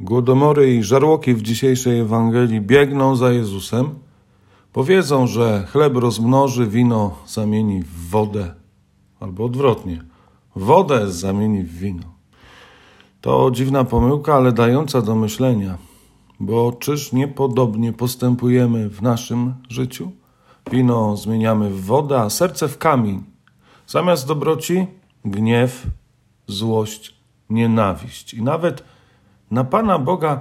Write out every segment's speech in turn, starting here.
Głodomory i żarłoki w dzisiejszej Ewangelii biegną za Jezusem, bo wiedzą, że chleb rozmnoży, wino zamieni w wodę, albo odwrotnie, wodę zamieni w wino. To dziwna pomyłka, ale dająca do myślenia, bo czyż niepodobnie postępujemy w naszym życiu? Wino zmieniamy w wodę, a serce w kamień. Zamiast dobroci gniew, złość, nienawiść i nawet na Pana Boga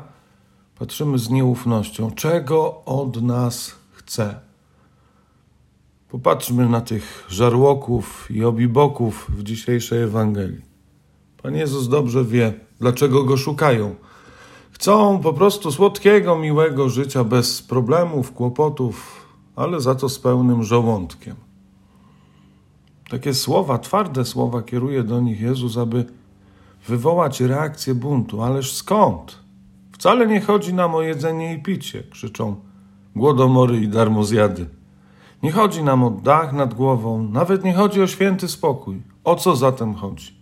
patrzymy z nieufnością. Czego od nas chce? Popatrzmy na tych żarłoków i obiboków w dzisiejszej Ewangelii. Pan Jezus dobrze wie, dlaczego go szukają. Chcą po prostu słodkiego, miłego życia bez problemów, kłopotów, ale za to z pełnym żołądkiem. Takie słowa, twarde słowa kieruje do nich Jezus, aby wywołać reakcję buntu. Ależ skąd? Wcale nie chodzi nam o jedzenie i picie, krzyczą głodomory i darmozjady. Nie chodzi nam o dach nad głową, nawet nie chodzi o święty spokój. O co zatem chodzi?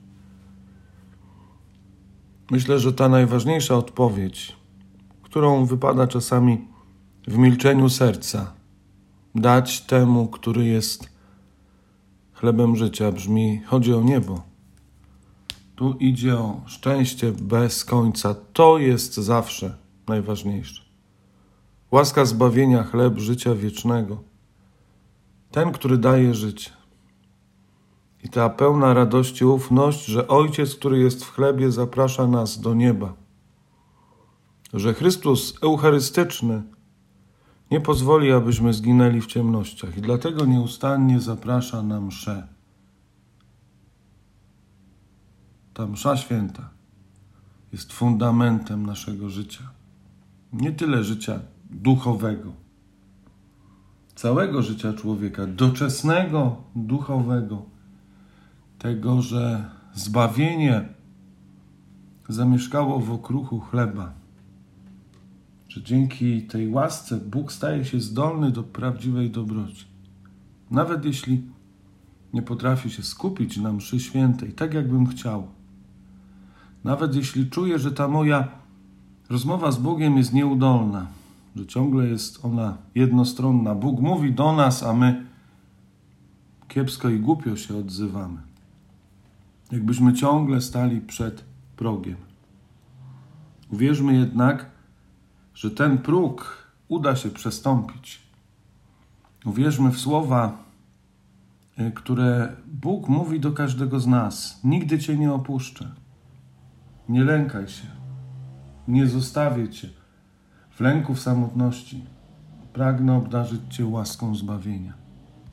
Myślę, że ta najważniejsza odpowiedź, którą wypada czasami w milczeniu serca, dać temu, który jest chlebem życia, brzmi: chodzi o niebo. Tu idzie o szczęście bez końca. To jest zawsze najważniejsze. Łaska zbawienia, chleb życia wiecznego. Ten, który daje życie. I ta pełna radości ufność, że Ojciec, który jest w chlebie, zaprasza nas do nieba. Że Chrystus eucharystyczny nie pozwoli, abyśmy zginęli w ciemnościach i dlatego nieustannie zaprasza na mszę. Ta msza święta jest fundamentem naszego życia. Nie tyle życia duchowego, całego życia człowieka, doczesnego, duchowego, tego, że zbawienie zamieszkało w okruchu chleba, że dzięki tej łasce Bóg staje się zdolny do prawdziwej dobroci. Nawet jeśli nie potrafi się skupić na mszy świętej, tak jakbym chciał, nawet jeśli czuję, że ta moja rozmowa z Bogiem jest nieudolna, że ciągle jest ona jednostronna. Bóg mówi do nas, a my kiepsko i głupio się odzywamy. Jakbyśmy ciągle stali przed progiem. Uwierzmy jednak, że ten próg uda się przestąpić. Uwierzmy w słowa, y, które Bóg mówi do każdego z nas: Nigdy Cię nie opuszczę. Nie lękaj się. Nie zostawię cię w lęku w samotności. Pragnę obdarzyć cię łaską zbawienia.